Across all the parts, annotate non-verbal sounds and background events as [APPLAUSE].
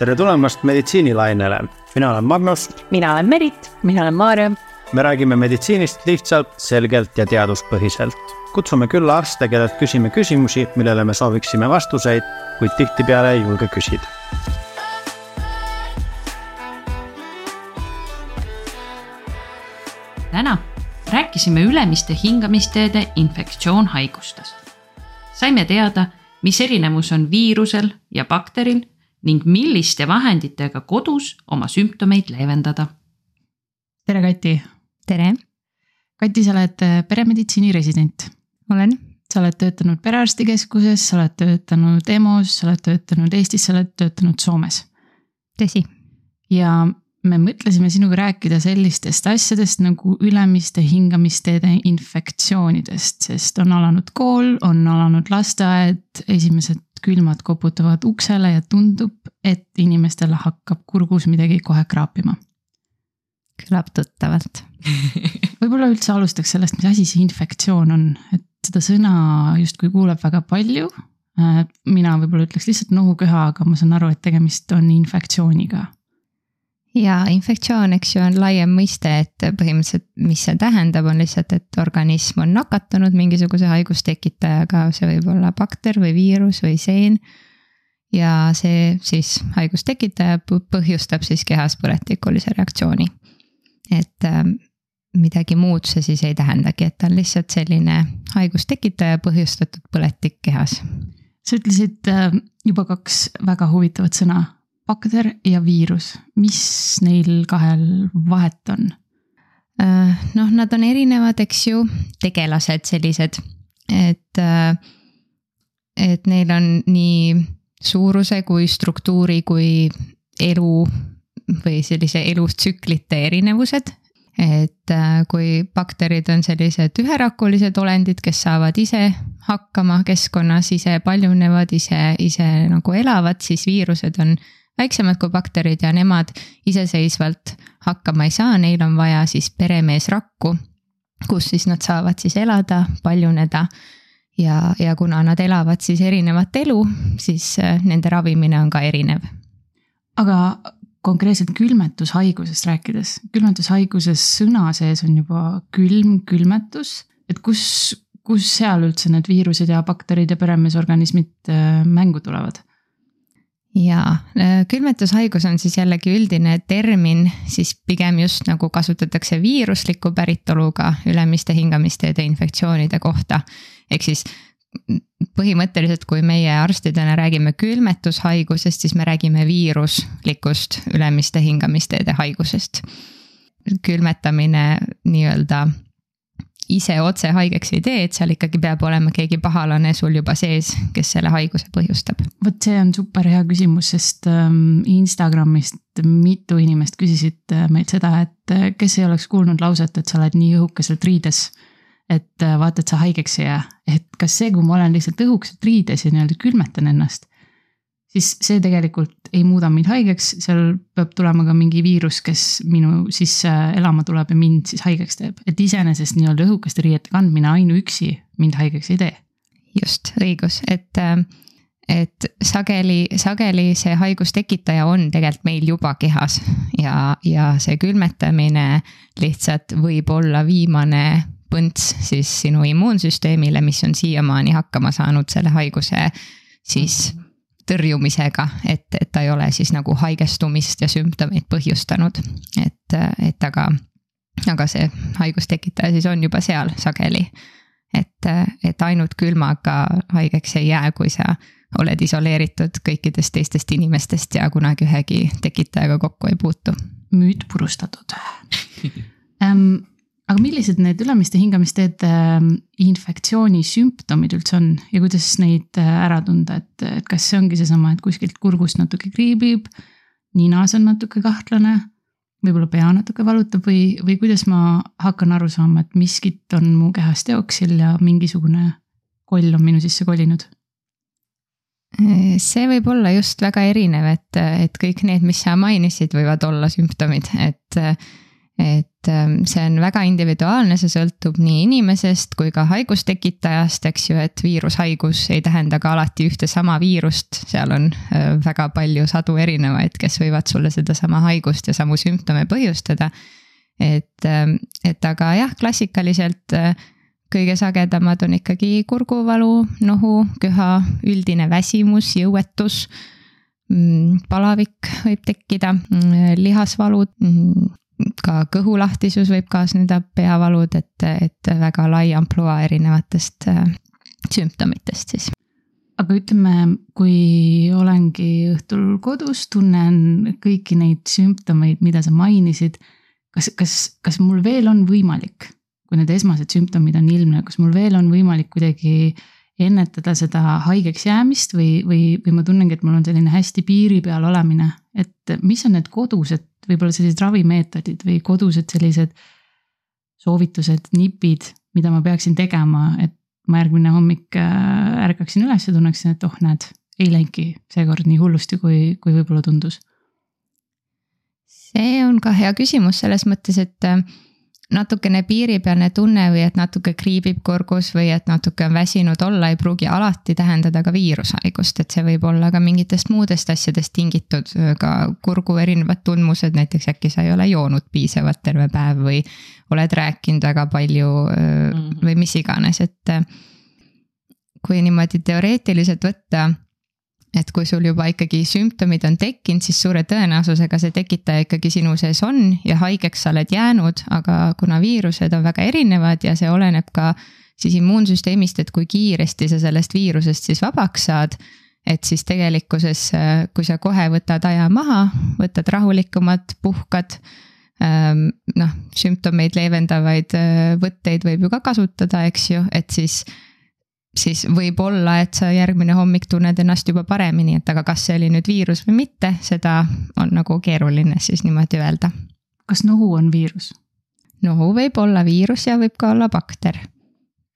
tere tulemast meditsiinilainele, mina olen Magnus. mina olen Merit. mina olen Maarja. me räägime meditsiinist lihtsalt, selgelt ja teaduspõhiselt. kutsume külla arste, kellelt küsime küsimusi, millele me sooviksime vastuseid, kuid tihtipeale ei julge küsida. täna rääkisime ülemiste hingamisteede infektsioonhaigustest. saime teada, mis erinevus on viirusel ja bakteril ning milliste vahenditega kodus oma sümptomeid leevendada. tere, Kati. tere. Kati, sa oled äh, peremeditsiini resident. olen. sa oled töötanud perearstikeskuses, sa oled töötanud EMO-s, sa oled töötanud Eestis, sa oled töötanud Soomes. tõsi. ja me mõtlesime sinuga rääkida sellistest asjadest nagu ülemiste hingamisteede infektsioonidest, sest on alanud kool, on alanud lasteaed, esimesed külmad koputavad uksele ja tundub, et inimestel hakkab kurgus midagi kohe kraapima. kõlab tuttavalt [LAUGHS] võib-olla üldse alustaks sellest, mis asi see infektsioon on, et seda sõna justkui kuuleb väga palju. mina võib-olla ütleks lihtsalt nohuköha, aga ma saan aru, et tegemist on infektsiooniga ja infektsioon, eks ju, on laiem mõiste, et põhimõtteliselt, mis see tähendab, on lihtsalt, et organism on nakatunud mingisuguse haigustekitajaga, see võib olla bakter või viirus või seen. ja see siis haigustekitaja põhjustab siis kehas põletikulise reaktsiooni. et äh, midagi muud see siis ei tähendagi, et ta on lihtsalt selline haigustekitaja põhjustatud põletik kehas. sa ütlesid äh, juba kaks väga huvitavat sõna bakter ja viirus, mis neil kahel vahet on? Äh, noh, nad on erinevad, eks ju, tegelased sellised, et, äh, et neil on nii suuruse kui struktuuri kui elu või sellise elustsüklite erinevused. et äh, kui bakterid on sellised üherakulised olendid, kes saavad ise hakkama keskkonnas, ise paljunevad, ise, ise nagu elavad, siis viirused on väiksemad kui bakterid ja nemad iseseisvalt hakkama ei saa, neil on vaja siis peremeesrakku, kus siis nad saavad siis elada, paljuneda. ja, ja kuna nad elavad siis erinevat elu, siis äh, nende ravimine on ka erinev. aga konkreetselt külmetushaigusest rääkides, külmetushaiguses sõna sees on juba külm, külmetus, et kus, kus seal üldse need viirused ja bakterid ja peremeesorganismid äh, mängu tulevad? Ja äh, külmetushaigus on siis jällegi üldine termin, siis pigem just nagu kasutatakse viirusliku päritoluga ülemiste hingamisteede infektsioonide kohta. ehk siis põhimõtteliselt, kui meie arstidena räägime külmetushaigusest, siis me räägime viiruslikust ülemiste hingamisteede haigusest. külmetamine nii-öelda ise otse haigeks ei tee, et seal ikkagi peab olema keegi pahalane sul juba sees, kes selle haiguse põhjustab. vot see on super hea küsimus, sest ähm, Instagramist mitu inimest küsisid äh, meilt seda, et äh, kes ei oleks kuulnud lauset, et sa oled nii õhukeselt riides. et äh, vaata, et sa haigeks ei jää, et kas see, kui ma olen lihtsalt õhukeselt riides ja nii-öelda külmetan ennast siis see tegelikult ei muuda mind haigeks, seal peab tulema ka mingi viirus, kes minu sisse elama tuleb ja mind siis haigeks teeb, et iseenesest nii-öelda õhukeste riiete kandmine ainuüksi mind haigeks ei tee. just, õigus, et, et sageli, sageli see haigustekitaja on tegelikult meil juba kehas ja, ja see külmetamine lihtsalt võib olla viimane põnts siis sinu immuunsüsteemile, mis on siiamaani hakkama saanud selle haiguse siis tõrjumisega, et, et ta ei ole siis nagu haigestumist ja sümptomeid põhjustanud. et, et aga, aga see haigustekitaja siis on juba seal sageli. et, et ainult külmaga haigeks ei jää, kui sa oled isoleeritud kõikidest teistest inimestest ja kunagi ühegi tekitajaga kokku ei puutu. müüt purustatud [LAUGHS] ähm, aga millised need ülemiste hingamisteede ähm, infektsiooni sümptomid üldse on ja kuidas neid äh, ära tunda, et, et kas see ongi seesama, et kuskilt kurgust natuke kriibib, ninas on natuke kahtlane, võib-olla pea natuke valutab või, või kuidas ma hakkan aru saama, et miskit on mu kehas teoksil ja mingisugune koll on minu sisse kolinud? see võib olla just väga erinev, et, et kõik need, mis sa mainisid, võivad olla sümptomid, et et ähm, see on väga individuaalne, see sõltub nii inimesest kui ka haigustekitajast, eks ju, et viirushaigus ei tähenda ka alati ühte sama viirust, seal on äh, väga palju sadu erinevaid, kes võivad sulle sedasama haigust ja samu sümptome põhjustada. et, ähm, et aga jah, klassikaliselt äh, kõige sagedamad on ikkagi kurguvalu, nohu, köha, üldine väsimus, jõuetus mm, palavik võib tekkida, mm, lihasvalud, mm, ka kõhulahtisus võib kaasneda, peavalud, et, et väga lai ampluaa erinevatest äh, sümptomitest siis. aga ütleme, kui olengi õhtul kodus, tunnen kõiki neid sümptomeid, mida sa mainisid. kas, kas, kas mul veel on võimalik, kui need esmased sümptomid on ilmne, kas mul veel on võimalik kuidagi ennetada seda haigeks jäämist või, või, või ma tunnengi, et mul on selline hästi piiri peal olemine, et mis on need kodused võib-olla sellised ravimeetodid või kodused sellised soovitused, nipid, mida ma peaksin tegema, et ma järgmine hommik äh, ärkaksin üles ja tunneksin, et oh näed, ei läinudki seekord nii hullusti, kui, kui võib-olla tundus. see on ka hea küsimus selles mõttes, et äh, natukene piiripealne tunne või et natuke kriibib kurgus või et natuke on väsinud olla, ei pruugi alati tähendada ka viirushaigust, et see võib olla ka mingitest muudest asjadest tingitud, ka kurgu erinevad tundmused, näiteks äkki sa ei ole joonud piisavalt terve päev või oled rääkinud väga palju mhm. või mis iganes, et kui niimoodi teoreetiliselt võtta et kui sul juba ikkagi sümptomid on tekkinud, siis suure tõenäosusega see tekitaja ikkagi sinu sees on ja haigeks sa oled jäänud, aga kuna viirused on väga erinevad ja see oleneb ka siis immuunsüsteemist, et kui kiiresti sa sellest viirusest siis vabaks saad. et siis tegelikkuses, kui sa kohe võtad aja maha, võtad rahulikumalt, puhkad ähm, noh, sümptomeid leevendavaid äh, võtteid võib ju ka kasutada, eks ju, et siis siis võib-olla, et sa järgmine hommik tunned ennast juba paremini, et aga kas see oli nüüd viirus või mitte, seda on nagu keeruline siis niimoodi öelda. kas nohu on viirus? nohu võib olla viirus ja võib ka olla bakter.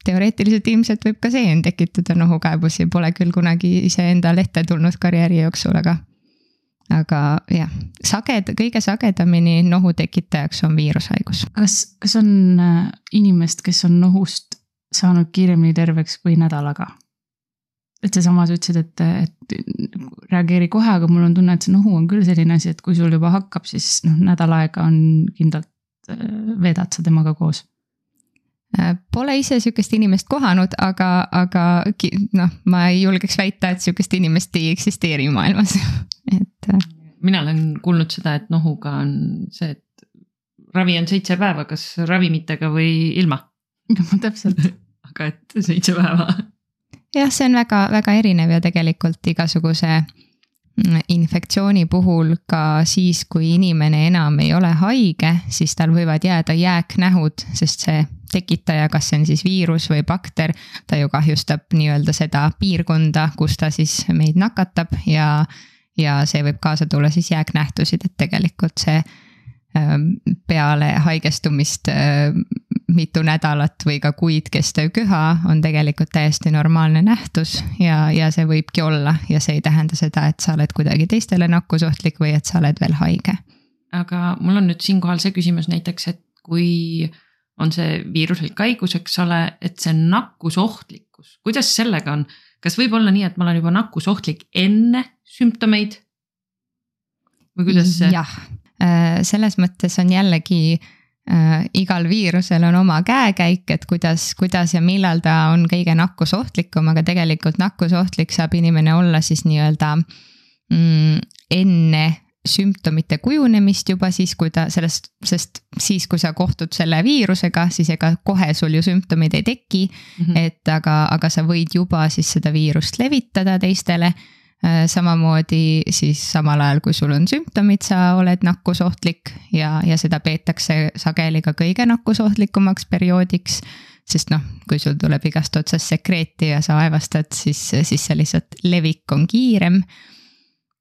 teoreetiliselt ilmselt võib ka seen tekitada nohukaebusi, pole küll kunagi iseendal ette tulnud karjääri jooksul, aga aga jah, saged, kõige sagedamini nohu tekitajaks on viirushaigus. kas, kas on äh, inimest, kes on nohust saanud kiiremini terveks kui nädalaga. et seesama, sa ütlesid, et, et reageeri kohe, aga mul on tunne, et see nohu on küll selline asi, et kui sul juba hakkab, siis noh, nädal aega on kindlalt, äh, veedad sa temaga koos äh, Pole ise sihukest inimest kohanud, aga, aga noh, ma ei julgeks väita, et sihukest inimest ei eksisteeri maailmas, [LAUGHS] et. Äh. mina olen kuulnud seda, et nohuga on see, et ravi on seitse päeva, kas ravimitega või ilma. [LAUGHS] täpselt aga et seitse päeva. jah, see on väga-väga erinev ja tegelikult igasuguse mm, infektsiooni puhul ka siis, kui inimene enam ei ole haige, siis tal võivad jääda jääknähud, sest see tekitaja, kas see on siis viirus või bakter, ta ju kahjustab nii-öelda seda piirkonda, kus ta siis meid nakatab ja, ja see võib kaasa tulla siis jääknähtusid, et tegelikult see peale haigestumist äh, mitu nädalat või ka kuid kestev köha on tegelikult täiesti normaalne nähtus ja, ja see võibki olla ja see ei tähenda seda, et sa oled kuidagi teistele nakkusohtlik või et sa oled veel haige. aga mul on nüüd siinkohal see küsimus näiteks, et kui on see viiruslik haigus, eks ole, et see nakkusohtlikkus, kuidas sellega on, kas võib olla nii, et ma olen juba nakkusohtlik enne sümptomeid? või kuidas see? jah, selles mõttes on jällegi äh, igal viirusel on oma käekäik, et kuidas, kuidas ja millal ta on kõige nakkusohtlikum, aga tegelikult nakkusohtlik saab inimene olla siis nii-öelda mm, enne sümptomite kujunemist juba siis, kui ta sellest, sest siis, kui sa kohtud selle viirusega, siis ega kohe sul ju sümptomid ei teki mm. -hmm. et aga, aga sa võid juba siis seda viirust levitada teistele Äh, samamoodi siis samal ajal, kui sul on sümptomid, sa oled nakkusohtlik ja, ja seda peetakse sageli ka kõige nakkusohtlikumaks perioodiks. sest noh, kui sul tuleb igast otsast sekreeti ja sa aevastad, siis, siis see lihtsalt levik on kiirem.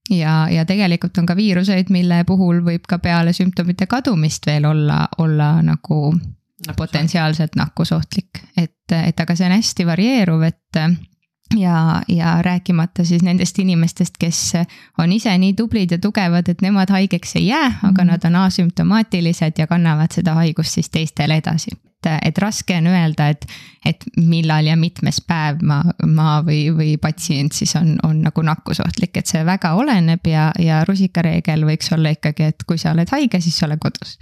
ja, ja tegelikult on ka viiruseid, mille puhul võib ka peale sümptomite kadumist veel olla, olla nagu potentsiaalselt nakkusohtlik, et, et aga see on hästi varieeruv, et ja, ja rääkimata siis nendest inimestest, kes on ise nii tublid ja tugevad, et nemad haigeks ei jää, aga -hmm. nad on asümptomaatilised ja kannavad seda haigust siis teistele edasi. et, et raske on öelda, et, et millal ja mitmes päev ma, ma või, või patsient siis on, on nagu nakkusohtlik, et see väga oleneb ja, ja rusikareegel võiks olla ikkagi, et kui sa oled haige, siis sa ole kodus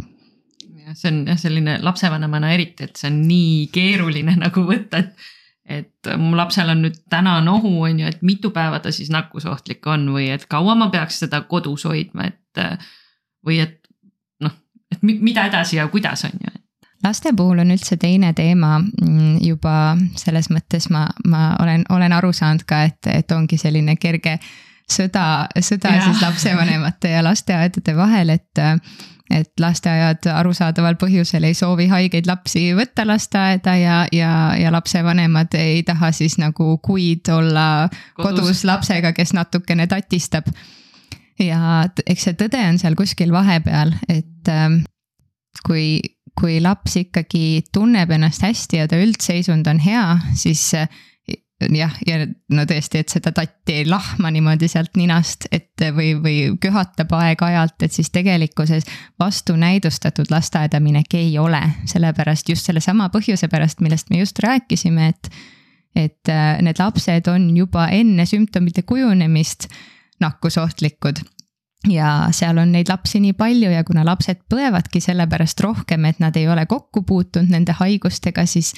jah, see on jah, selline lapsevanemana eriti, et see on nii keeruline nagu võtta, et et mu lapsel on nüüd täna nohu, on ju, et mitu päeva ta siis nakkusohtlik on või et kaua ma peaks seda kodus hoidma, et. või et noh, et mida edasi ja kuidas on ju laste puhul on üldse teine teema mm, juba selles mõttes ma, ma olen, olen aru saanud ka, et, et ongi selline kerge sõda, sõda ja. siis lapsevanemate ja lasteaedade vahel, et et lasteaiad arusaadaval põhjusel ei soovi haigeid lapsi võtta lasteaeda ja, ja, ja lapsevanemad ei taha siis nagu kuid olla kodus, kodus lapsega, kes natukene tatistab. ja eks see tõde on seal kuskil vahepeal, et ähm, kui, kui laps ikkagi tunneb ennast hästi ja ta üldseisund on hea, siis jah, ja no tõesti, et seda tatti ei lahma niimoodi sealt ninast, et või, või köhatab aeg-ajalt, et siis tegelikkuses vastunäidustatud lasteaedaminek ei ole. sellepärast just sellesama põhjuse pärast, millest me just rääkisime, et, et äh, need lapsed on juba enne sümptomite kujunemist nakkusohtlikud ja seal on neid lapsi nii palju ja kuna lapsed põevadki sellepärast rohkem, et nad ei ole kokku puutunud nende haigustega, siis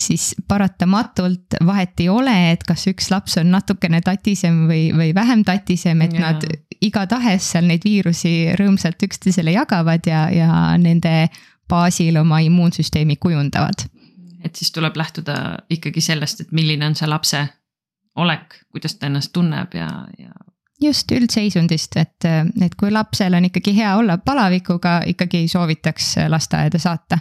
siis paratamatult vahet ei ole, et kas üks laps on natukene tatisem või, või vähem tatisem, et ja. nad igatahes seal neid viirusi rõõmsalt üksteisele jagavad ja, ja nende baasil oma immuunsüsteemi kujundavad. et siis tuleb lähtuda ikkagi sellest, et milline on see lapse olek, kuidas ta ennast tunneb ja, ja just üldseisundist, et, et kui lapsel on ikkagi hea olla palavikuga, ikkagi ei soovitaks lasteaeda saata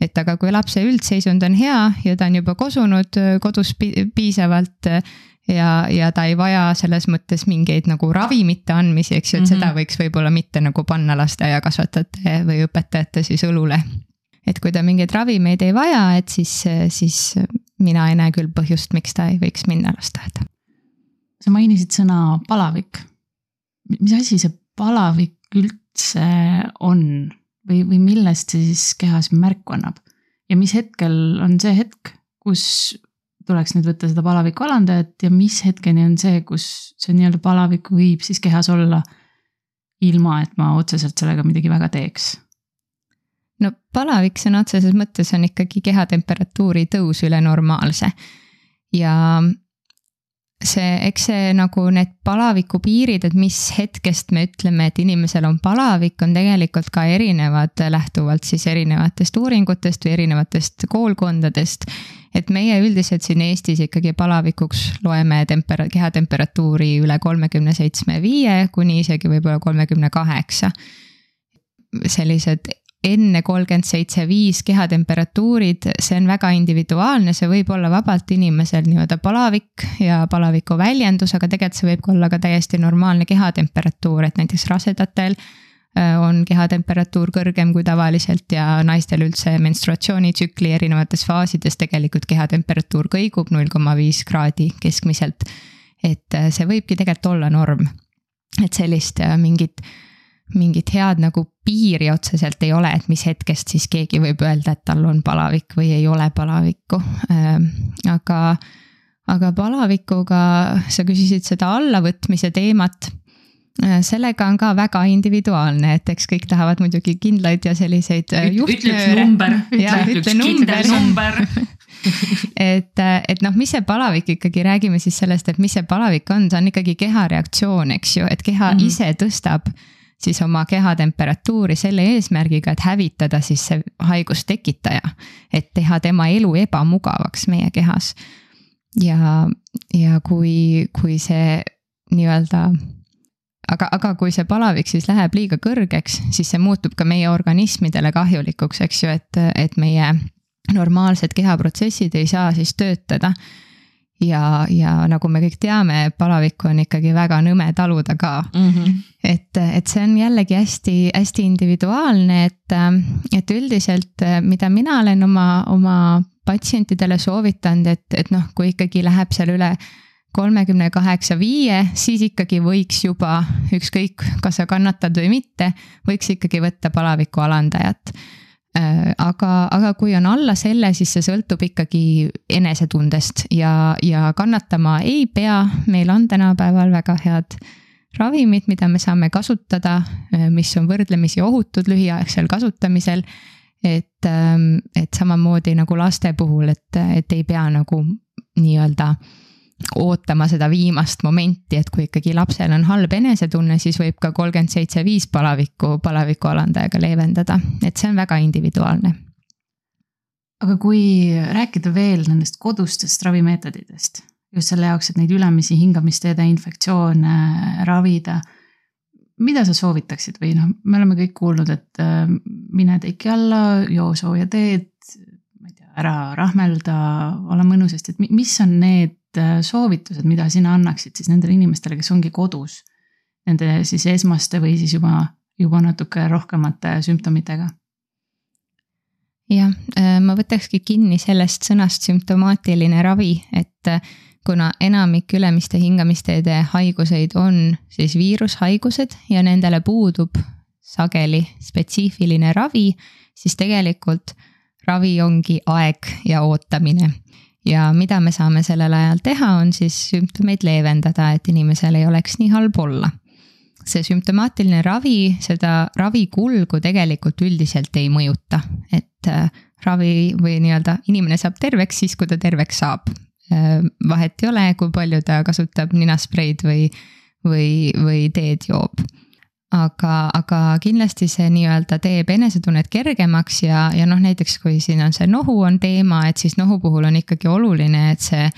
et aga kui lapse üldseisund on hea ja ta on juba kosunud äh, kodus piisavalt äh, ja, ja ta ei vaja selles mõttes mingeid nagu ravimite andmisi, eks ju, et mm -hmm. seda võiks võib-olla mitte nagu panna lasteaiakasvatajate või õpetajate siis õlule. et kui ta mingeid ravimeid ei vaja, et siis, siis mina ei näe küll põhjust, miks ta ei võiks minna lasteaeda. sa mainisid sõna palavik. mis asi see palavik üldse on? Või, või millest see siis kehas märku annab. ja mis hetkel on see hetk, kus tuleks nüüd võtta seda palaviku alandajat ja mis hetkeni on see, kus see nii-öelda palavik võib siis kehas olla. ilma, et ma otseselt sellega midagi väga teeks. no palavik sõna otseses mõttes on ikkagi kehatemperatuuri tõus üle normaalse. ja see, eks see nagu need palaviku piirid, et mis hetkest me ütleme, et inimesel on palavik, on tegelikult ka erinevad lähtuvalt siis erinevatest uuringutest või erinevatest koolkondadest. et meie üldiselt siin Eestis ikkagi palavikuks loeme temper-, kehatemperatuuri üle kolmekümne seitsme viie kuni isegi võib-olla kolmekümne kaheksa. sellised enne kolmkümmend seitse viis kehatemperatuurid, see on väga individuaalne, see võib olla vabalt inimesel nii-öelda palavik ja palaviku väljendus, aga tegelikult see võib ka olla ka täiesti normaalne kehatemperatuur, et näiteks rasedatel äh, on kehatemperatuur kõrgem kui tavaliselt ja naistel üldse menstruatsioonitsükli erinevates faasides tegelikult kehatemperatuur kõigub null koma viis kraadi keskmiselt. et äh, see võibki tegelikult olla norm. et sellist äh, mingit mingit head nagu piiri otseselt ei ole, et mis hetkest siis keegi võib öelda, et tal on palavik või ei ole palavikku. Ähm, aga, aga palavikuga sa küsisid seda allavõtmise teemat äh, sellega on ka väga individuaalne, et eks kõik tahavad muidugi kindlaid ja selliseid äh, Üt, juhtnööre. ütle üks number, [LAUGHS] ütle üks kindel number [LAUGHS] et, äh, et noh, mis see palavik ikkagi, räägime siis sellest, et mis see palavik on, see on ikkagi kehareaktsioon, eks ju, et keha mm -hmm. ise tõstab siis oma kehatemperatuuri selle eesmärgiga, et hävitada siis see haigustekitaja. et teha tema elu ebamugavaks meie kehas. ja, ja kui, kui see nii-öelda aga, aga kui see palavik siis läheb liiga kõrgeks, siis see muutub ka meie organismidele kahjulikuks, eks ju, et, et meie normaalsed kehaprotsessid ei saa siis töötada ja, ja nagu me kõik teame, palavikku on ikkagi väga nõme taluda ka mm. -hmm. et, et see on jällegi hästi-hästi individuaalne, et, et üldiselt, mida mina olen oma, oma patsientidele soovitanud, et, et noh, kui ikkagi läheb seal üle kolmekümne kaheksa viie, siis ikkagi võiks juba, ükskõik, kas sa kannatad või mitte, võiks ikkagi võtta palaviku alandajat. Äh, aga, aga kui on alla selle, siis see sõltub ikkagi enesetundest ja, ja kannatama ei pea, meil on tänapäeval väga head ravimid, mida me saame kasutada, äh, mis on võrdlemisi ohutud lühiaegsel kasutamisel. et, ähm, et samamoodi nagu laste puhul, et, et ei pea nagu nii-öelda ootama seda viimast momenti, et kui ikkagi lapsel on halb enesetunne, siis võib ka kolmkümmend seitse viis palavikku palaviku alandajaga leevendada, et see on väga individuaalne. aga kui rääkida veel nendest kodustest ravimeetoditest, just selle jaoks, et neid ülemisi hingamisteede infektsioone ravida. mida sa soovitaksid või noh, me oleme kõik kuulnud, et äh, mine teki alla, joo sooja teed, ma ei tea, ära rahmelda, ole mõnusasti, et mis on need Äh, soovitused, mida sina annaksid siis nendele inimestele, kes ongi kodus? Nende siis esmaste või siis juba, juba natuke rohkemate sümptomitega? jah, äh, ma võtakski kinni sellest sõnast sümptomaatiline ravi, et äh, kuna enamik ülemiste hingamisteede haiguseid on siis viirushaigused ja nendele puudub sageli spetsiifiline ravi, siis tegelikult ravi ongi aeg ja ootamine ja mida me saame sellel ajal teha, on siis sümptomeid leevendada, et inimesel ei oleks nii halb olla. see sümptomaatiline ravi, seda ravikulgu tegelikult üldiselt ei mõjuta, et äh, ravi või nii-öelda inimene saab terveks siis, kui ta terveks saab. Äh, vahet ei ole, kui palju ta kasutab ninaspreid või, või, või teed joob aga, aga kindlasti see nii-öelda teeb enesetunnet kergemaks ja, ja noh, näiteks kui siin on see nohu on teema, et siis nohu puhul on ikkagi oluline, et see.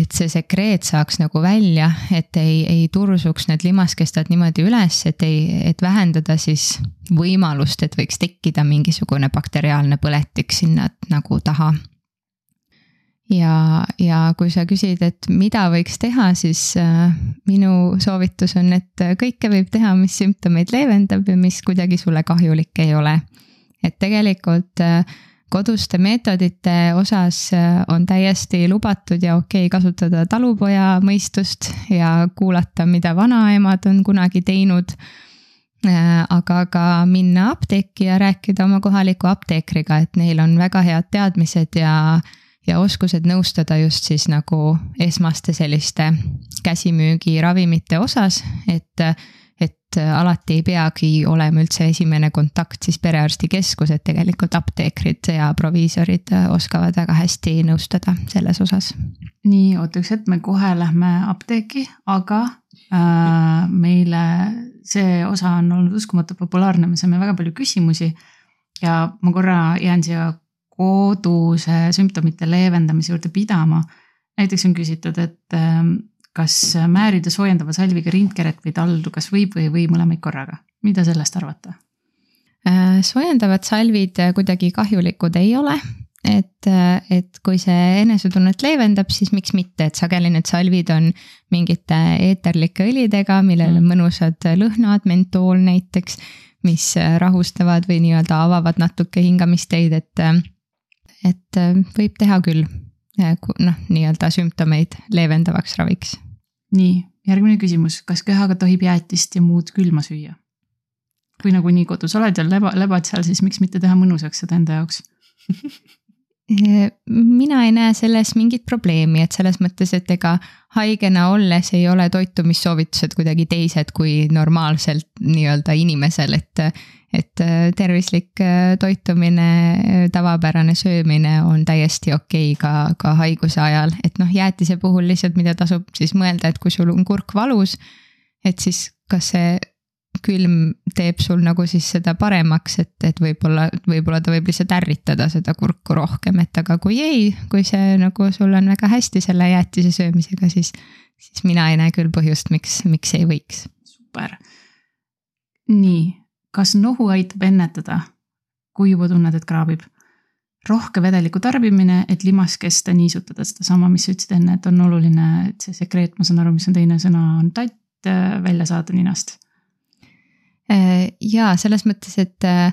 et see sekreet saaks nagu välja, et ei, ei tursuks need limaskestad niimoodi üles, et ei, et vähendada siis võimalust, et võiks tekkida mingisugune bakteriaalne põletik sinna nagu taha ja, ja kui sa küsid, et mida võiks teha, siis äh, minu soovitus on, et kõike võib teha, mis sümptomeid leevendab ja mis kuidagi sulle kahjulik ei ole. et tegelikult äh, koduste meetodite osas äh, on täiesti lubatud ja okei okay kasutada talupoja mõistust ja kuulata, mida vanaemad on kunagi teinud aga ka minna apteeki ja rääkida oma kohaliku apteekriga, et neil on väga head teadmised ja ja oskused nõustada just siis nagu esmaste selliste käsimüügiravimite osas, et, et alati ei peagi olema üldse esimene kontakt siis perearstikeskus, et tegelikult apteekrid ja proviisorid oskavad väga hästi nõustada selles osas. nii, oota üks hetk, me kohe lähme apteeki, aga äh, meile see osa on olnud uskumatu populaarne, me saime väga palju küsimusi ja ma korra jään siia koduse sümptomite leevendamise juurde pidama. näiteks on küsitud, et ähm, kas määrida soojendava salviga rindkeret või taldu, kas võib või ei või mõlemaid korraga, mida sellest arvata? Äh, soojendavad salvid kuidagi kahjulikud ei ole, et, äh, et kui see enesetunnet leevendab, siis miks mitte, et sageli need salvid on mingite eeterlike õlidega, millel on mm. mõnusad lõhnad, mentool näiteks, mis rahustavad või nii-öelda avavad natuke hingamisteid, et äh, et äh, võib teha küll noh, nii-öelda sümptomeid leevendavaks raviks. nii, järgmine küsimus, kas köhaga tohib jäätist ja muud külma süüa? kui nagunii kodus oled ja leba, lebad seal, siis miks mitte teha mõnusaks seda enda jaoks [LAUGHS] mina ei näe selles mingit probleemi, et selles mõttes, et ega haigena olles ei ole toitumissoovitused kuidagi teised kui normaalselt nii-öelda inimesel, et et äh, tervislik äh, toitumine, äh, tavapärane söömine on täiesti okei okay ka, ka haiguse ajal, et noh, jäätise puhul lihtsalt, mida tasub siis mõelda, et kui sul on kurk valus, et siis kas see külm teeb sul nagu siis seda paremaks, et, et võib-olla, võib-olla ta võib lihtsalt ärritada seda kurku rohkem, et aga kui ei, kui see nagu sul on väga hästi selle jäätise söömisega, siis, siis mina ei näe küll põhjust, miks, miks ei võiks. super. nii kas nohu aitab ennetada, kui juba tunned, et kraabib? rohke vedeliku tarbimine, et limaskeste niisutada, sedasama, mis sa ütlesid enne, et on oluline, et see sekreet, ma saan aru, mis on teine sõna, on tatt, äh, välja saada ninast. Äh, ja selles mõttes, et äh,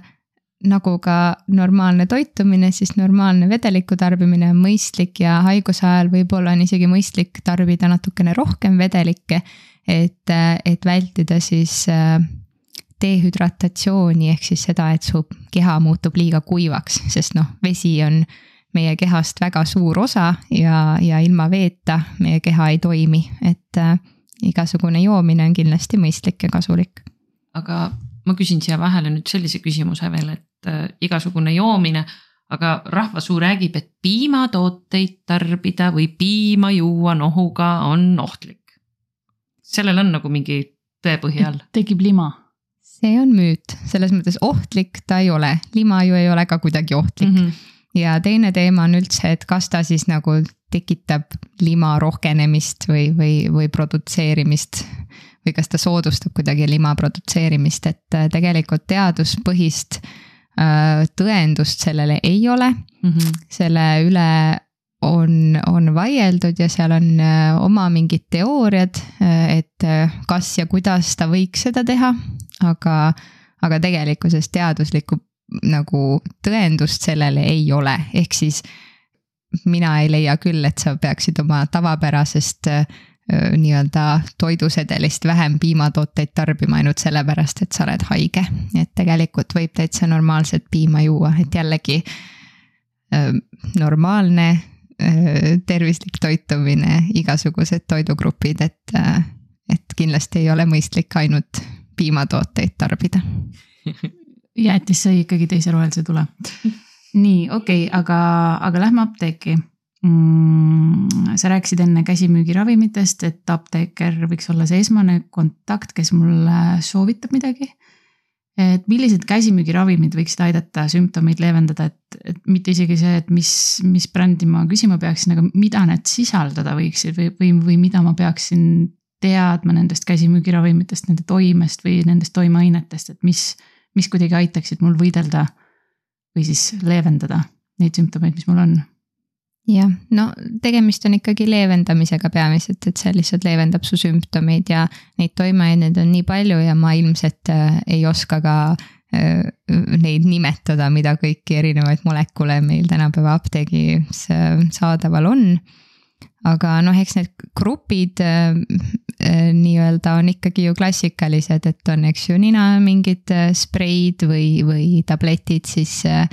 nagu ka normaalne toitumine, siis normaalne vedeliku tarbimine on mõistlik ja haiguse ajal võib-olla on isegi mõistlik tarbida natukene rohkem vedelikke. et, et vältida siis äh, dehüdratatsiooni ehk siis seda, et su keha muutub liiga kuivaks, sest noh, vesi on meie kehast väga suur osa ja, ja ilma veeta meie keha ei toimi, et äh, igasugune joomine on kindlasti mõistlik ja kasulik. Aga ma küsin siia vahele nüüd sellise küsimuse veel, et äh, igasugune joomine, aga rahvasuu räägib, et piimatooteid tarbida või piima juua nohuga on ohtlik. sellel on nagu mingi tõepõhi all. tekib lima. see on müüt, selles mõttes ohtlik ta ei ole, lima ju ei ole ka kuidagi ohtlik mm. -hmm. ja teine teema on üldse, et kas ta siis nagu tekitab lima rohkenemist või, või, või produtseerimist või kas ta soodustab kuidagi lima produtseerimist, et äh, tegelikult teaduspõhist äh, tõendust sellele ei ole mm. -hmm. selle üle on, on vaieldud ja seal on äh, oma mingid teooriad, et kas ja kuidas ta võiks seda teha, aga, aga tegelikkuses teaduslikku nagu tõendust sellele ei ole, ehk siis mina ei leia küll, et sa peaksid oma tavapärasest nii-öelda toidusedelist vähem piimatooteid tarbima ainult sellepärast, et sa oled haige. et tegelikult võib täitsa normaalset piima juua, et jällegi normaalne tervislik toitumine, igasugused toidugrupid, et, et kindlasti ei ole mõistlik ainult piimatooteid tarbida. [LAUGHS] jäätis sai ikkagi teise rohelise tule. nii, okei okay,, aga, aga lähme apteeki. Sa rääkisid enne käsimüügiravimitest, et apteeker võiks olla see esmane kontakt, kes mulle soovitab midagi. et millised käsimüügiravimid võiksid aidata sümptomeid leevendada, et, et mitte isegi see, et mis, mis brändi ma küsima peaksin, aga mida need sisaldada võiksid või, või, või mida ma peaksin teadma nendest käsimüügiravimitest, nende toimest või nendest toimeainetest, et mis, mis kuidagi aitaksid mul võidelda või siis leevendada neid sümptomeid, mis mul on jah, no tegemist on ikkagi leevendamisega peamiselt, et see lihtsalt leevendab su sümptomeid ja neid toimeaineid on nii palju ja ma ilmselt äh, ei oska ka äh, neid nimetada, mida kõiki erinevaid molekule meil tänapäeva apteegis äh, saadaval on. aga noh, eks need grupid nii-öelda on ikkagi ju klassikalised, et on, eks ju, nina mingid spreid või, või tabletid siis Äh,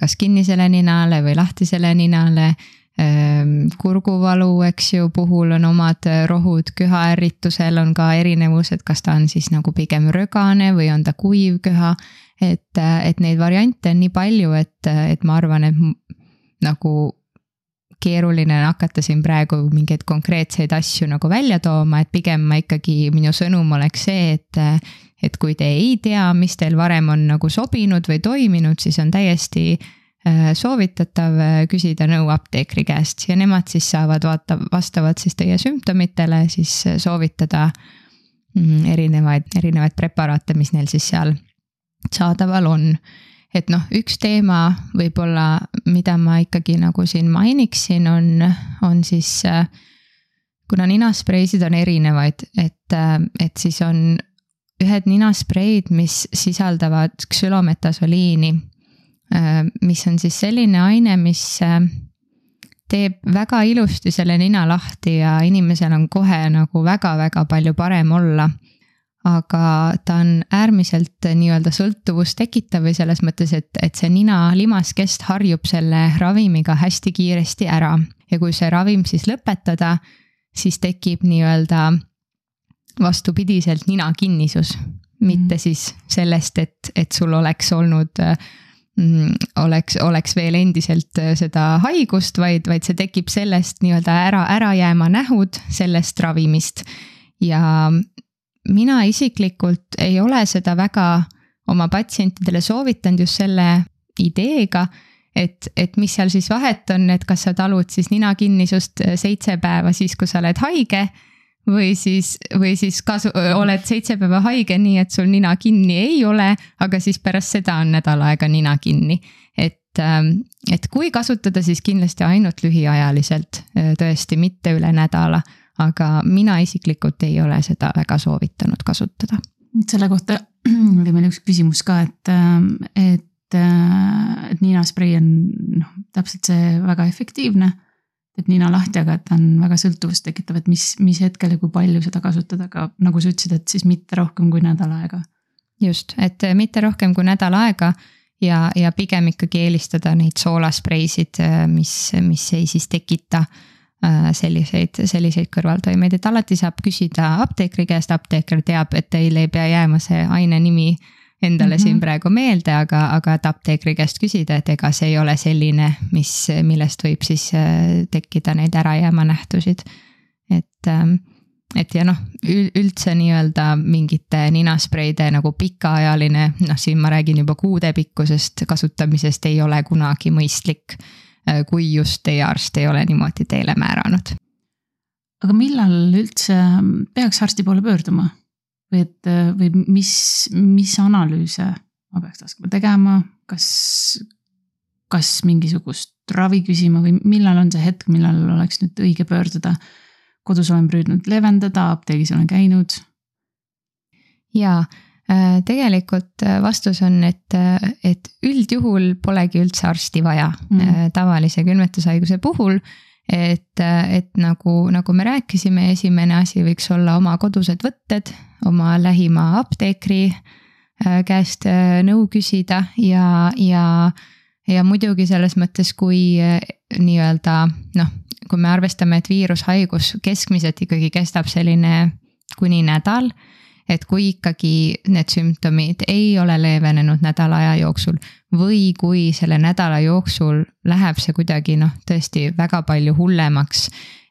kas kinnisele ninale või lahtisele ninale. Ähm, kurguvalu, eks ju, puhul on omad äh, rohud, köhaärritusel on ka erinevused, kas ta on siis nagu pigem rögane või on ta kuiv köha. et, äh, et neid variante on nii palju, et, et ma arvan, et nagu keeruline on hakata siin praegu mingeid konkreetseid asju nagu välja tooma, et pigem ma ikkagi, minu sõnum oleks see, et et kui te ei tea, mis teil varem on nagu sobinud või toiminud, siis on täiesti äh, soovitatav äh, küsida nõu apteekri käest ja nemad siis saavad vaata, vastavalt siis teie sümptomitele siis äh, soovitada mm, erinevaid, erinevaid preparaate, mis neil siis seal saadaval on. Et noh, üks teema võib-olla, mida ma ikkagi nagu siin mainiksin, on, on siis kuna ninaspreisid on erinevaid, et, et siis on ühed ninaspreid, mis sisaldavad ksülometasoliini, äh, mis on siis selline aine, mis äh, teeb väga ilusti selle nina lahti ja inimesel on kohe nagu väga-väga palju parem olla. Aga ta on äärmiselt nii-öelda sõltuvust tekitav või selles mõttes, et, et see nina limaskest harjub selle ravimiga hästi kiiresti ära ja kui see ravim siis lõpetada, siis tekib nii-öelda vastupidiselt ninakinnisus, mitte mm. siis sellest, et, et sul oleks olnud mm, oleks, oleks veel endiselt seda haigust, vaid, vaid see tekib sellest nii-öelda ära, ära jääma nähud sellest ravimist. ja mina isiklikult ei ole seda väga oma patsientidele soovitanud just selle ideega, et, et mis seal siis vahet on, et kas sa talud siis ninakinnisust äh, seitse päeva siis, kui sa oled haige või siis, või siis kasu, oled seitse päeva haige, nii et sul nina kinni ei ole, aga siis pärast seda on nädal aega nina kinni. et, ähm, et kui kasutada, siis kindlasti ainult lühiajaliselt, tõesti mitte üle nädala. Aga mina isiklikult ei ole seda väga soovitanud kasutada. selle kohta [CLEARS THROAT] oli meil üks küsimus ka, et, ähm, et et ninasprei on noh, täpselt see väga efektiivne. et nina lahti, aga ta on väga sõltuvust tekitav, et mis, mis hetkel ja kui palju seda kasutada, aga nagu sa ütlesid, et siis mitte rohkem kui nädal aega. just, et mitte rohkem kui nädal aega ja, ja pigem ikkagi eelistada neid soolaspreisid, mis, mis ei siis tekita äh, selliseid, selliseid kõrvaltoimeid, et alati saab küsida apteekri käest, apteeker teab, et teil ei pea jääma see aine nimi endale mm -hmm. siin praegu meelde, aga, aga et apteekri käest küsida, et ega see ei ole selline, mis, millest võib siis äh, tekkida neid ärajääma nähtusid. et ähm, et ja noh, üldse nii-öelda mingite ninaspreide nagu pikaajaline, noh, siin ma räägin juba kuude pikkusest kasutamisest ei ole kunagi mõistlik. Äh, kui just teie arst ei ole niimoodi teile määranud. aga millal üldse peaks arsti poole pöörduma? või et, või mis, mis analüüse ma peaks laskma tegema, kas, kas mingisugust ravi küsima või millal on see hetk, millal oleks nüüd õige pöörduda kodus olen püüdnud leevendada, apteegis olen käinud. jaa, äh, tegelikult äh, vastus on, et, äh, et üldjuhul polegi üldse arsti vaja mm. tavalise külmetushaiguse puhul. et, et nagu, nagu me rääkisime, esimene asi võiks olla oma kodused võtted, oma lähima apteekri käest nõu küsida ja, ja ja muidugi selles mõttes, kui nii-öelda noh, kui me arvestame, et viirushaigus keskmiselt ikkagi kestab selline kuni nädal. Et kui ikkagi need sümptomid ei ole leevenenud nädala aja jooksul või kui selle nädala jooksul läheb see kuidagi noh, tõesti väga palju hullemaks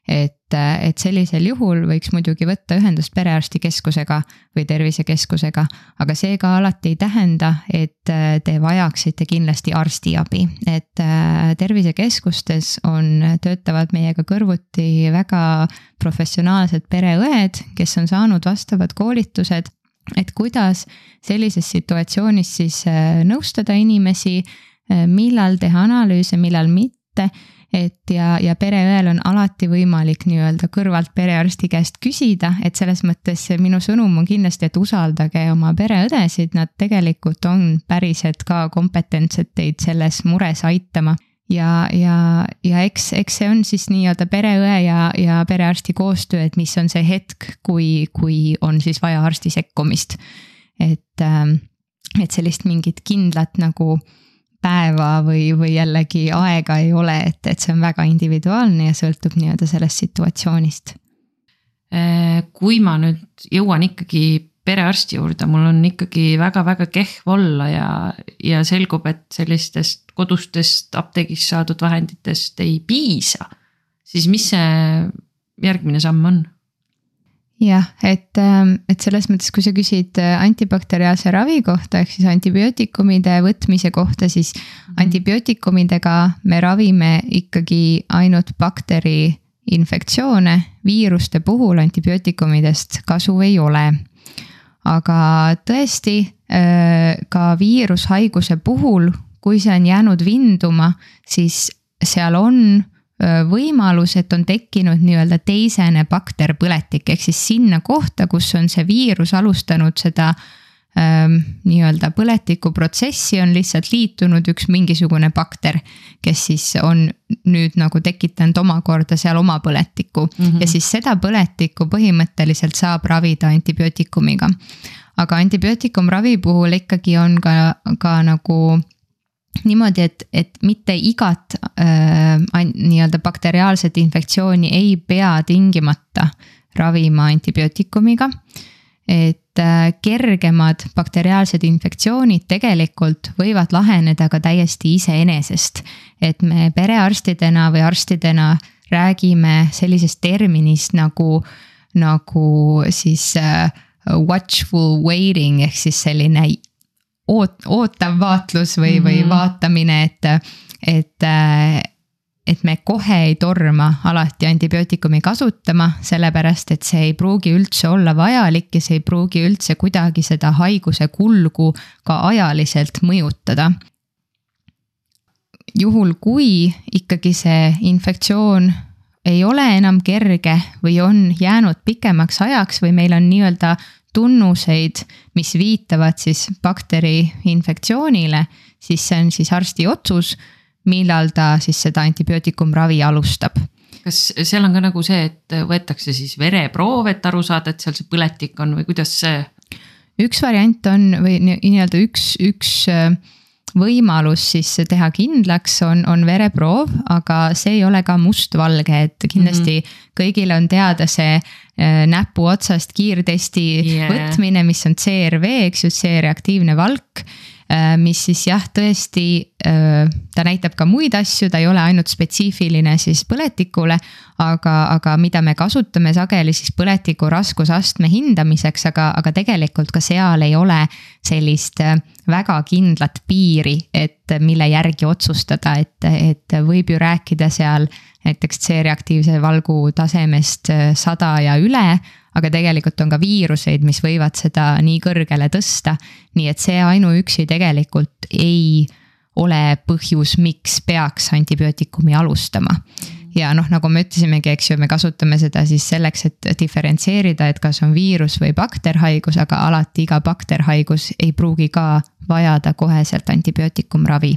et, et sellisel juhul võiks muidugi võtta ühendust perearstikeskusega või tervisekeskusega, aga see ka alati ei tähenda, et te vajaksite kindlasti arstiabi, et äh, tervisekeskustes on, töötavad meiega kõrvuti väga professionaalsed pereõed, kes on saanud vastavad koolitused et kuidas sellises situatsioonis siis äh, nõustada inimesi, äh, millal teha analüüse, millal mitte et ja, ja pereõel on alati võimalik nii-öelda kõrvalt perearsti käest küsida, et selles mõttes minu sõnum on kindlasti, et usaldage oma pereõdesid, nad tegelikult on päriselt ka kompetentsed teid selles mures aitama ja, ja, ja eks, eks see on siis nii-öelda pereõe ja, ja perearsti koostöö, et mis on see hetk, kui, kui on siis vaja arsti sekkumist. et, ähm, et sellist mingit kindlat nagu päeva või, või jällegi aega ei ole, et, et see on väga individuaalne ja sõltub nii-öelda sellest situatsioonist. Äh, kui ma nüüd jõuan ikkagi perearsti juurde, mul on ikkagi väga-väga kehv olla ja, ja selgub, et sellistest kodustest apteegist saadud vahenditest ei piisa. siis mis see järgmine samm on? Jah, et, ähm, et selles mõttes, kui sa küsid äh, antibakteriaalse ravi kohta ehk siis antibiootikumide võtmise kohta, siis -hmm. antibiootikumidega me ravime ikkagi ainult bakteri infektsioone, viiruste puhul antibiootikumidest kasu ei ole. aga tõesti, äh, ka viirushaiguse puhul, kui see on jäänud vinduma, siis seal on võimalus, et on tekkinud nii-öelda teisene bakterpõletik, ehk siis sinna kohta, kus on see viirus alustanud seda ähm, nii-öelda põletikuprotsessi, on lihtsalt liitunud üks mingisugune bakter, kes siis on nüüd nagu tekitanud omakorda seal oma põletikku mm -hmm. ja siis seda põletikku põhimõtteliselt saab ravida antibiootikumiga. aga antibiootikumravi puhul ikkagi on ka, ka nagu niimoodi, et, et mitte igat äh, nii-öelda bakteriaalset infektsiooni ei pea tingimata ravima antibiootikumiga. et äh, kergemad bakteriaalsed infektsioonid tegelikult võivad laheneda ka täiesti iseenesest. et me perearstidena või arstidena räägime sellisest terminist nagu, nagu siis äh, watchful waiting ehk siis selline oot-, ootav vaatlus või mm, -hmm. või vaatamine, et, et et me kohe ei torma alati antibiootikumi kasutama, sellepärast et see ei pruugi üldse olla vajalik ja see ei pruugi üldse kuidagi seda haiguse kulgu ka ajaliselt mõjutada. juhul, kui ikkagi see infektsioon ei ole enam kerge või on jäänud pikemaks ajaks või meil on nii-öelda tunnuseid, mis viitavad siis bakteri infektsioonile, siis see on siis arsti otsus, millal ta siis seda antibiootikumravi alustab kas seal on ka nagu see, et võetakse siis vereproov, et aru saada, et seal see põletik on või kuidas see? üks variant on või nii-öelda üks, üks äh, võimalus siis teha kindlaks on, on vereproov, aga see ei ole ka mustvalge, et kindlasti mm -hmm. kõigile on teada see äh, näpu otsast kiirtesti yeah. võtmine, mis on CRV, eks ju, C-reaktiivne valk mis siis jah, tõesti, äh, ta näitab ka muid asju, ta ei ole ainult spetsiifiline siis põletikule. aga, aga mida me kasutame sageli siis põletiku raskusastme hindamiseks, aga, aga tegelikult ka seal ei ole sellist äh, väga kindlat piiri, et mille järgi otsustada, et, et võib ju rääkida seal näiteks C-reaktiivse valgu tasemest sada ja üle aga tegelikult on ka viiruseid, mis võivad seda nii kõrgele tõsta. nii et see ainuüksi tegelikult ei ole põhjus, miks peaks antibiootikumi alustama. ja noh, nagu me ütlesimegi, eks ju, me kasutame seda siis selleks, et diferentseerida, et kas on viirus või bakterhaigus, aga alati iga bakterhaigus ei pruugi ka vajada koheselt antibiootikumravi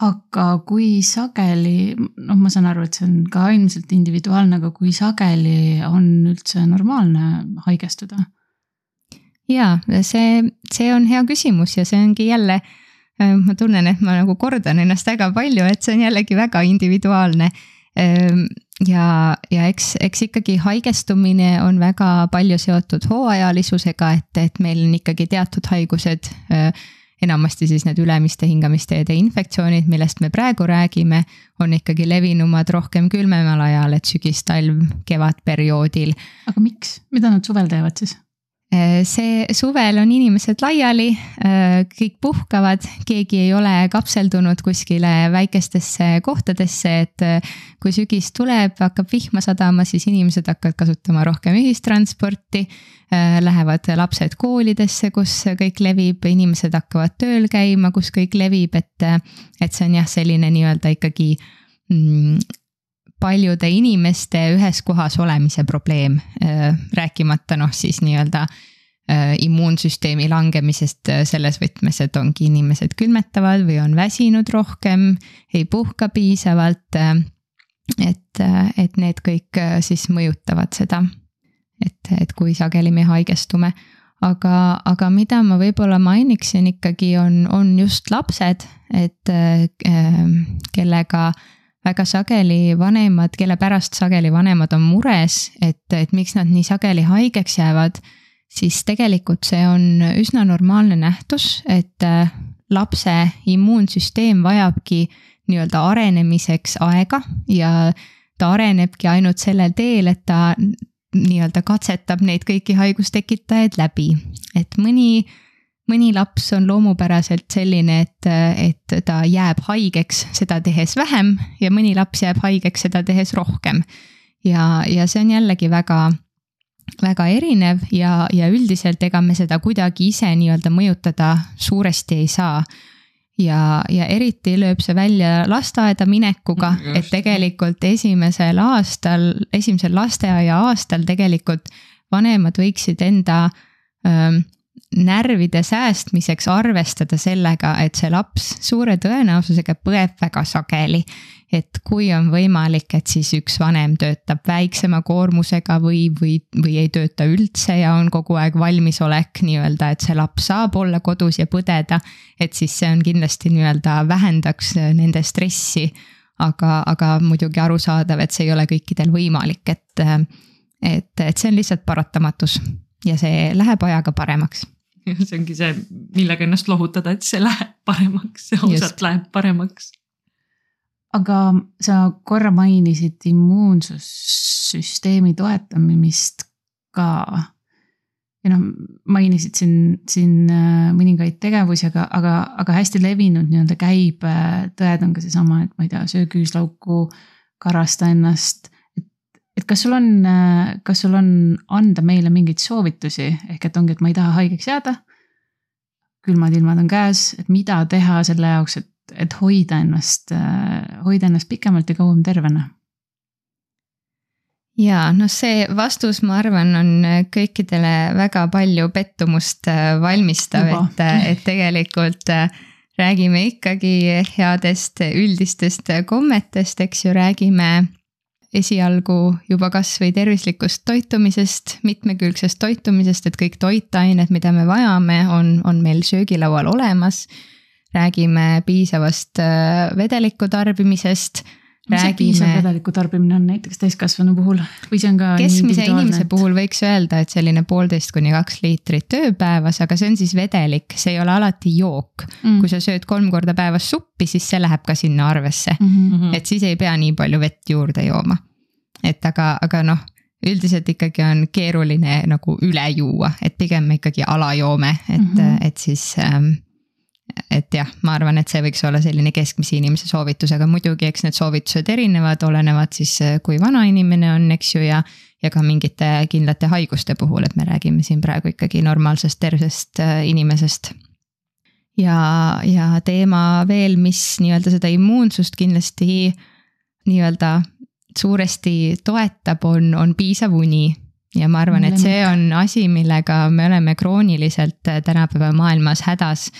aga kui sageli, noh, ma saan aru, et see on ka ilmselt individuaalne, aga kui sageli on üldse normaalne haigestuda? ja see, see on hea küsimus ja see ongi jälle, äh, ma tunnen, et ma nagu kordan ennast väga palju, et see on jällegi väga individuaalne. Ähm, ja, ja eks, eks ikkagi haigestumine on väga palju seotud hooajalisusega, et, et meil on ikkagi teatud haigused äh, enamasti siis need ülemiste hingamisteede infektsioonid, millest me praegu räägime, on ikkagi levinumad rohkem külmemal ajal, et sügis, talv, kevadperioodil. aga miks, mida nad suvel teevad siis? Äh, see suvel on inimesed laiali, äh, kõik puhkavad, keegi ei ole kapseldunud kuskile väikestesse kohtadesse, et äh, kui sügis tuleb, hakkab vihma sadama, siis inimesed hakkavad kasutama rohkem ühistransporti. Lähevad lapsed koolidesse, kus kõik levib, inimesed hakkavad tööl käima, kus kõik levib, et, et see on jah, selline nii-öelda ikkagi mm, paljude inimeste ühes kohas olemise probleem, äh, rääkimata noh, siis nii-öelda äh, immuunsüsteemi langemisest äh, selles võtmes, et ongi inimesed külmetavad või on väsinud rohkem, ei puhka piisavalt. et, et need kõik siis mõjutavad seda, et, et kui sageli me haigestume. aga, aga mida ma võib-olla mainiksin ikkagi on, on just lapsed, et kellega väga sageli vanemad, kelle pärast sageli vanemad on mures, et, et miks nad nii sageli haigeks jäävad, siis tegelikult see on üsna normaalne nähtus, et äh, lapse immuunsüsteem vajabki nii-öelda arenemiseks aega ja ta arenebki ainult sellel teel, et ta nii-öelda katsetab neid kõiki haigustekitajaid läbi, et mõni mõni laps on loomupäraselt selline, et, et ta jääb haigeks seda tehes vähem ja mõni laps jääb haigeks seda tehes rohkem. ja, ja see on jällegi väga, väga erinev ja, ja üldiselt ega me seda kuidagi ise nii-öelda mõjutada suuresti ei saa ja, ja eriti lööb see välja lasteaeda minekuga, mm, et tegelikult esimesel aastal, esimesel lasteaia aastal tegelikult vanemad võiksid enda ähm, närvide säästmiseks arvestada sellega, et see laps suure tõenäosusega põeb väga sageli. et kui on võimalik, et siis üks vanem töötab väiksema koormusega või, või, või ei tööta üldse ja on kogu aeg valmisolek nii-öelda, et see laps saab olla kodus ja põdeda. et siis see on kindlasti nii-öelda vähendaks nende stressi. aga, aga muidugi arusaadav, et see ei ole kõikidel võimalik, et, et, et see on lihtsalt paratamatus ja see läheb ajaga paremaks [LAUGHS] see ongi see, millega ennast lohutada, et see läheb paremaks, see ausalt läheb paremaks. aga sa korra mainisid immuunsussüsteemi toetamist ka. ja noh, mainisid siin, siin äh, mõningaid tegevusi, aga, aga, aga hästi levinud nii-öelda käibetõed on ka seesama, et ma ei tea, söö küüslauku, karasta ennast kas sul on, kas sul on anda meile mingeid soovitusi, ehk et ongi, et ma ei taha haigeks jääda. külmad ilmad on käes, et mida teha selle jaoks, et, et hoida ennast, hoida ennast pikemalt ja kauem tervena? ja noh, see vastus, ma arvan, on kõikidele väga palju pettumust äh, valmistav, et, äh, et tegelikult äh, räägime ikkagi headest üldistest kommetest, eks ju, räägime esialgu juba kasvõi tervislikust toitumisest, mitmekülgsest toitumisest, et kõik toitained, mida me vajame, on, on meil söögilaual olemas. räägime piisavast vedeliku tarbimisest mis see piisav vedeliku tarbimine on näiteks täiskasvanu puhul või see on ka? keskmise inimese puhul võiks öelda, et selline poolteist kuni kaks liitrit ööpäevas, aga see on siis vedelik, see ei ole alati jook mm.. kui sa sööd kolm korda päevas suppi, siis see läheb ka sinna arvesse mm. -hmm. et siis ei pea nii palju vett juurde jooma. et aga, aga noh üldiselt ikkagi on keeruline nagu üle juua, et pigem me ikkagi alajoome, et mm, -hmm. et siis ähm, et jah, ma arvan, et see võiks olla selline keskmise inimese soovitus, aga muidugi, eks need soovitused erinevad, olenevad siis, äh, kui vana inimene on, eks ju, ja. ja ka mingite kindlate haiguste puhul, et me räägime siin praegu ikkagi normaalsest tervsest äh, inimesest. ja, ja teema veel, mis nii-öelda seda immuunsust kindlasti nii-öelda suuresti toetab, on, on piisav uni ja ma arvan, et see on asi, millega me oleme krooniliselt äh, tänapäeva maailmas hädas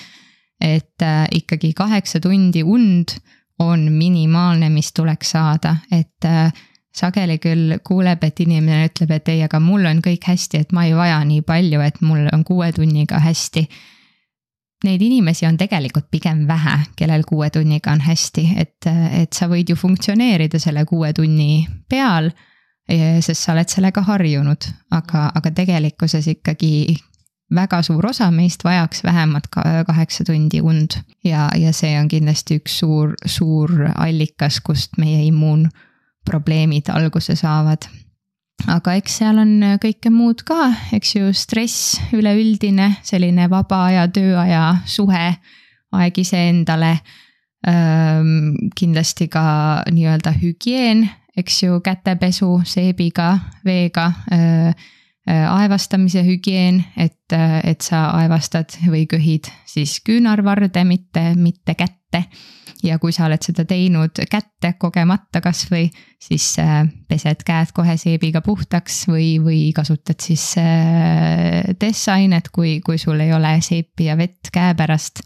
et äh, ikkagi kaheksa tundi und on minimaalne, mis tuleks saada, et äh, sageli küll kuuleb, et inimene ütleb, et ei, aga mul on kõik hästi, et ma ei vaja nii palju, et mul on kuue tunniga hästi. Neid inimesi on tegelikult pigem vähe, kellel kuue tunniga on hästi, et, et sa võid ju funktsioneerida selle kuue tunni peal sest sa oled sellega harjunud, aga, aga tegelikkuses ikkagi väga suur osa meist vajaks vähemalt kaheksa tundi und ja, ja see on kindlasti üks suur, suur allikas, kust meie immuunprobleemid alguse saavad. aga eks seal on kõike muud ka, eks ju, stress üleüldine, selline vaba aja, tööaja suhe, aeg iseendale. kindlasti ka nii-öelda hügieen, eks ju, kätepesu seebiga, veega Äh, aevastamise hügieen, et, äh, et sa aevastad või köhid siis küünarvarde, mitte, mitte kätte. ja kui sa oled seda teinud kätte kogemata kasvõi, siis äh, pesed käed kohe seebiga puhtaks või, või kasutad siis dessainet, kui, kui sul ei ole seepi ja vett käepärast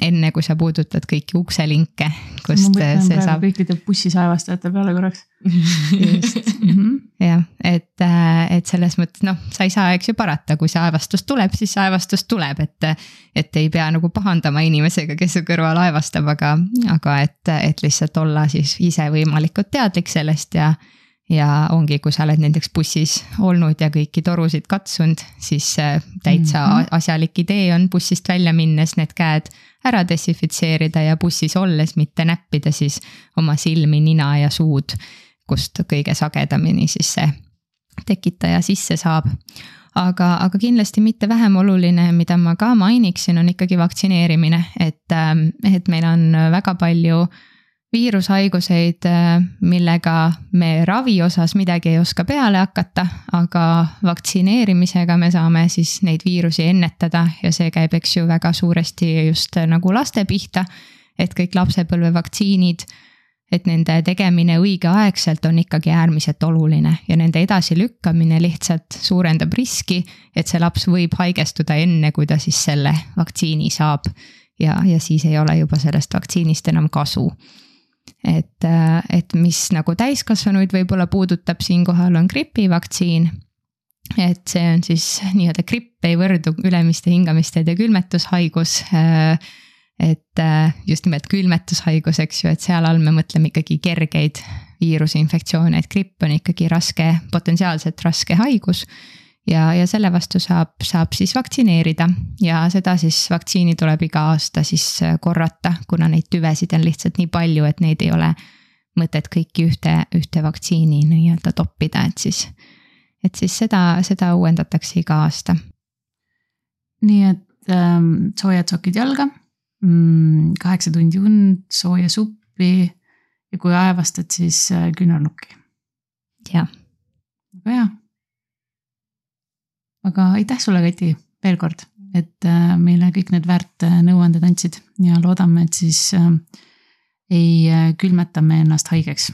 enne kui sa puudutad kõiki ukselinke, kust see saab. kõikide bussisaevastajate peale korraks. just [LAUGHS] mm -hmm. jah, et, äh, et selles mõttes noh, sa ei saa, eks ju parata, kui see aevastus tuleb, siis see aevastus tuleb, et. et ei pea nagu pahandama inimesega, kes su kõrval aevastab, aga, aga et, et lihtsalt olla siis ise võimalikult teadlik sellest ja ja ongi, kui sa oled näiteks bussis olnud ja kõiki torusid katsunud, siis äh, täitsa mm -hmm. asjalik idee on bussist välja minnes need käed ära desinfitseerida ja bussis olles mitte näppida siis oma silmi, nina ja suud, kust kõige sagedamini siis see tekitaja sisse saab. aga, aga kindlasti mitte vähem oluline, mida ma ka mainiksin, on ikkagi vaktsineerimine, et, ähm, et meil on väga palju viirushaiguseid, äh, millega me ravi osas midagi ei oska peale hakata, aga vaktsineerimisega me saame siis neid viirusi ennetada ja see käib, eks ju, väga suuresti just nagu laste pihta. et kõik lapsepõlvevaktsiinid, et nende tegemine õigeaegselt on ikkagi äärmiselt oluline ja nende edasilükkamine lihtsalt suurendab riski, et see laps võib haigestuda enne, kui ta siis selle vaktsiini saab. ja, ja siis ei ole juba sellest vaktsiinist enam kasu et, äh, et mis nagu täiskasvanuid võib-olla puudutab siinkohal, on gripivaktsiin. et see on siis nii-öelda gripp ei võrdu ülemiste hingamisteede külmetushaigus. Äh, et äh, just nimelt külmetushaigus, eks ju, et seal all me mõtleme ikkagi kergeid viiruseinfektsioone, et gripp on ikkagi raske, potentsiaalselt raske haigus ja, ja selle vastu saab, saab siis vaktsineerida ja seda siis vaktsiini tuleb iga aasta siis äh, korrata, kuna neid tüvesid on lihtsalt nii palju, et neid ei ole mõtet kõiki ühte, ühte vaktsiini nii-öelda toppida, et siis, et siis seda, seda uuendatakse iga aasta. nii et ähm, soojad sokid jalga mm,, kaheksa tundi und, sooja suppi ja kui aevastad, siis äh, küünarnukki. jah. väga hea aga aitäh sulle, Kati, veel kord, et äh, meile kõik need väärt äh, nõuanded andsid ja loodame, et siis äh, ei külmeta me ennast haigeks.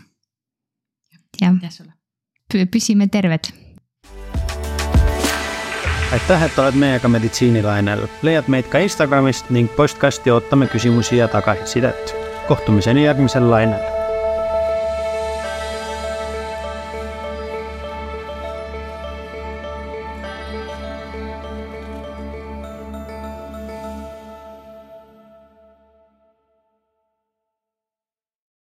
jah, püsime terved. aitäh, et oled meiega meditsiinilainel, leiad meid ka Instagramist ning postkasti ootame küsimusi ja tagasisidet. kohtumiseni järgmisel lainel